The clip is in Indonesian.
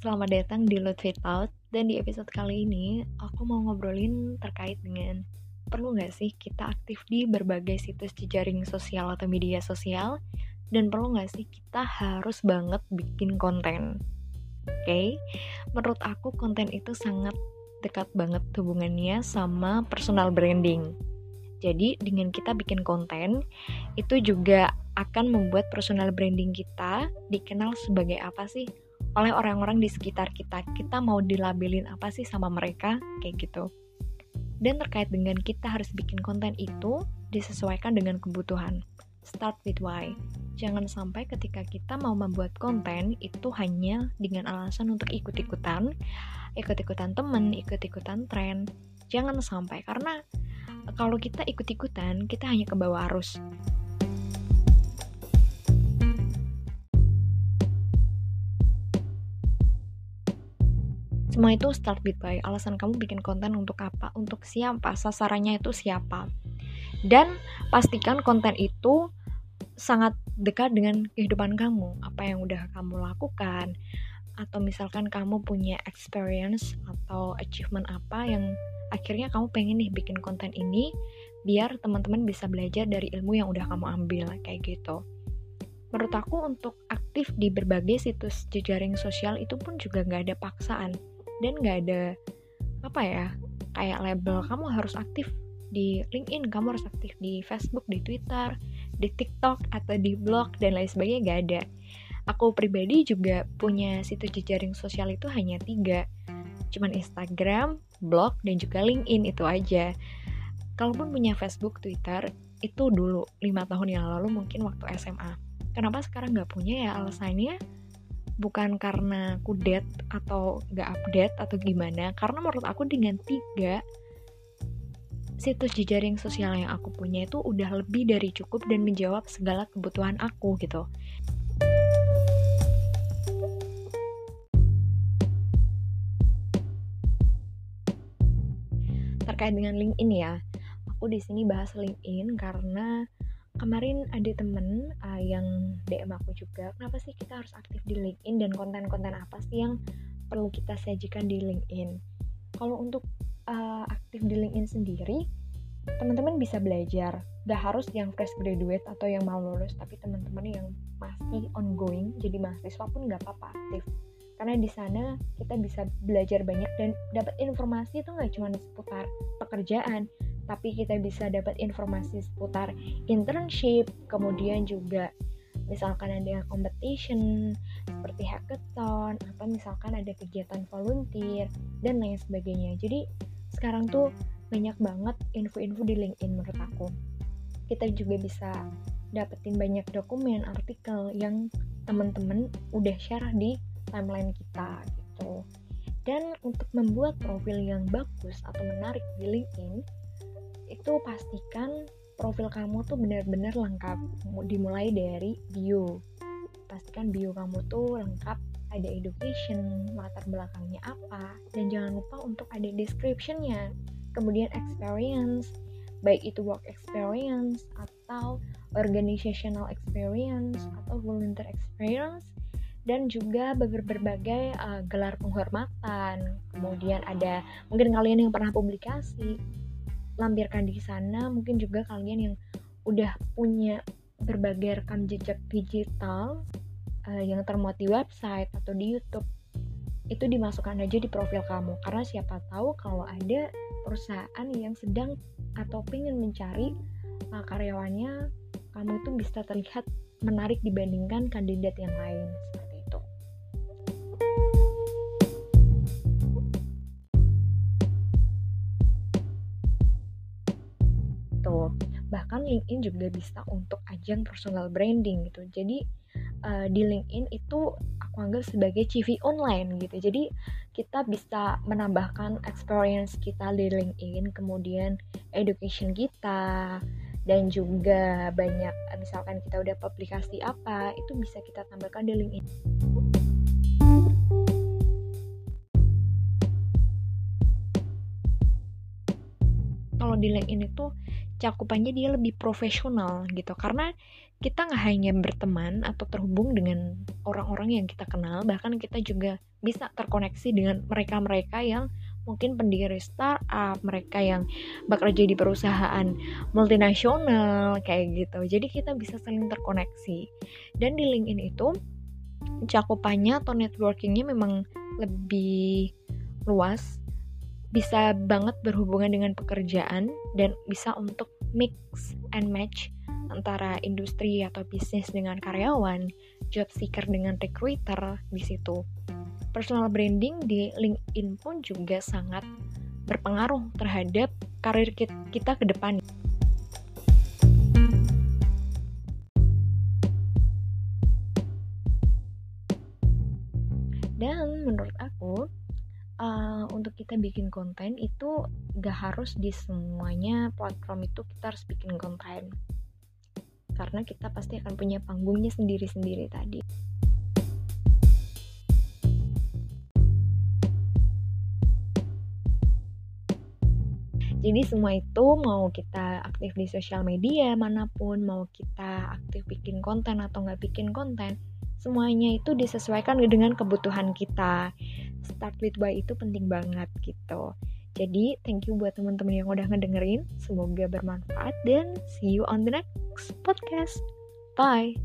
Selamat datang di Lutfi Out dan di episode kali ini aku mau ngobrolin terkait dengan perlu nggak sih kita aktif di berbagai situs jejaring sosial atau media sosial dan perlu nggak sih kita harus banget bikin konten. Oke, okay? menurut aku konten itu sangat dekat banget hubungannya sama personal branding. Jadi dengan kita bikin konten itu juga akan membuat personal branding kita dikenal sebagai apa sih oleh orang-orang di sekitar kita. Kita mau dilabelin apa sih sama mereka, kayak gitu. Dan terkait dengan kita harus bikin konten itu disesuaikan dengan kebutuhan. Start with why. Jangan sampai ketika kita mau membuat konten itu hanya dengan alasan untuk ikut-ikutan, ikut-ikutan temen, ikut-ikutan tren. Jangan sampai karena kalau kita ikut-ikutan, kita hanya ke bawah arus. Semua itu start with why. Alasan kamu bikin konten untuk apa? Untuk siapa? Sasarannya itu siapa? Dan pastikan konten itu sangat dekat dengan kehidupan kamu. Apa yang udah kamu lakukan? Atau misalkan kamu punya experience atau achievement apa yang akhirnya kamu pengen nih bikin konten ini biar teman-teman bisa belajar dari ilmu yang udah kamu ambil kayak gitu. Menurut aku untuk aktif di berbagai situs jejaring sosial itu pun juga nggak ada paksaan dan nggak ada apa ya kayak label kamu harus aktif di LinkedIn, kamu harus aktif di Facebook, di Twitter, di TikTok atau di blog dan lain sebagainya gak ada. Aku pribadi juga punya situs jejaring sosial itu hanya tiga, cuman Instagram, blog dan juga LinkedIn itu aja. Kalaupun punya Facebook, Twitter itu dulu lima tahun yang lalu mungkin waktu SMA. Kenapa sekarang nggak punya ya alasannya? Bukan karena aku dead atau gak update atau gimana karena menurut aku dengan tiga situs jejaring sosial yang aku punya itu udah lebih dari cukup dan menjawab segala kebutuhan aku gitu. Terkait dengan LinkedIn ya aku di sini bahas LinkedIn karena kemarin ada temen uh, yang DM aku juga kenapa sih kita harus aktif di LinkedIn dan konten-konten apa sih yang perlu kita sajikan di LinkedIn? Kalau untuk uh, aktif di LinkedIn sendiri teman-teman bisa belajar. Gak harus yang fresh graduate atau yang mau lulus tapi teman-teman yang masih ongoing jadi mahasiswa pun gak apa-apa aktif. Karena di sana kita bisa belajar banyak dan dapat informasi itu nggak cuma seputar pekerjaan tapi kita bisa dapat informasi seputar internship, kemudian juga misalkan ada competition seperti hackathon atau misalkan ada kegiatan volunteer dan lain sebagainya. Jadi sekarang tuh banyak banget info-info di LinkedIn menurut aku. Kita juga bisa dapetin banyak dokumen, artikel yang teman-teman udah share di timeline kita gitu. Dan untuk membuat profil yang bagus atau menarik di LinkedIn, itu pastikan profil kamu tuh benar-benar lengkap. Dimulai dari bio. Pastikan bio kamu tuh lengkap. Ada education latar belakangnya apa dan jangan lupa untuk ada descriptionnya. Kemudian experience baik itu work experience atau organizational experience atau volunteer experience dan juga berbagai uh, gelar penghormatan. Kemudian ada mungkin kalian yang pernah publikasi lampirkan di sana mungkin juga kalian yang udah punya berbagai rekam jejak digital uh, yang termuat di website atau di YouTube itu dimasukkan aja di profil kamu. Karena siapa tahu kalau ada perusahaan yang sedang atau ingin mencari uh, karyawannya kamu itu bisa terlihat menarik dibandingkan kandidat yang lain LinkedIn juga bisa untuk ajang personal branding gitu. Jadi uh, di LinkedIn itu aku anggap sebagai CV online gitu. Jadi kita bisa menambahkan experience kita di LinkedIn kemudian education kita dan juga banyak misalkan kita udah publikasi apa itu bisa kita tambahkan di LinkedIn. Kalau di LinkedIn itu cakupannya dia lebih profesional gitu. Karena kita nggak hanya berteman atau terhubung dengan orang-orang yang kita kenal bahkan kita juga bisa terkoneksi dengan mereka-mereka yang mungkin pendiri startup mereka yang bekerja di perusahaan multinasional kayak gitu. Jadi kita bisa saling terkoneksi. Dan di LinkedIn itu cakupannya atau networkingnya memang lebih luas bisa banget berhubungan dengan pekerjaan dan bisa untuk mix and match antara industri atau bisnis dengan karyawan, job seeker dengan recruiter di situ. Personal branding di LinkedIn pun juga sangat berpengaruh terhadap karir kita ke depan. Dan menurut aku, uh, untuk kita bikin konten itu gak harus di semuanya platform itu kita harus bikin konten karena kita pasti akan punya panggungnya sendiri-sendiri tadi. Jadi semua itu mau kita aktif di sosial media mana pun, mau kita aktif bikin konten atau nggak bikin konten, semuanya itu disesuaikan dengan kebutuhan kita. Start with why itu penting banget gitu. Jadi, thank you buat teman-teman yang udah ngedengerin. Semoga bermanfaat dan see you on the next podcast. Bye.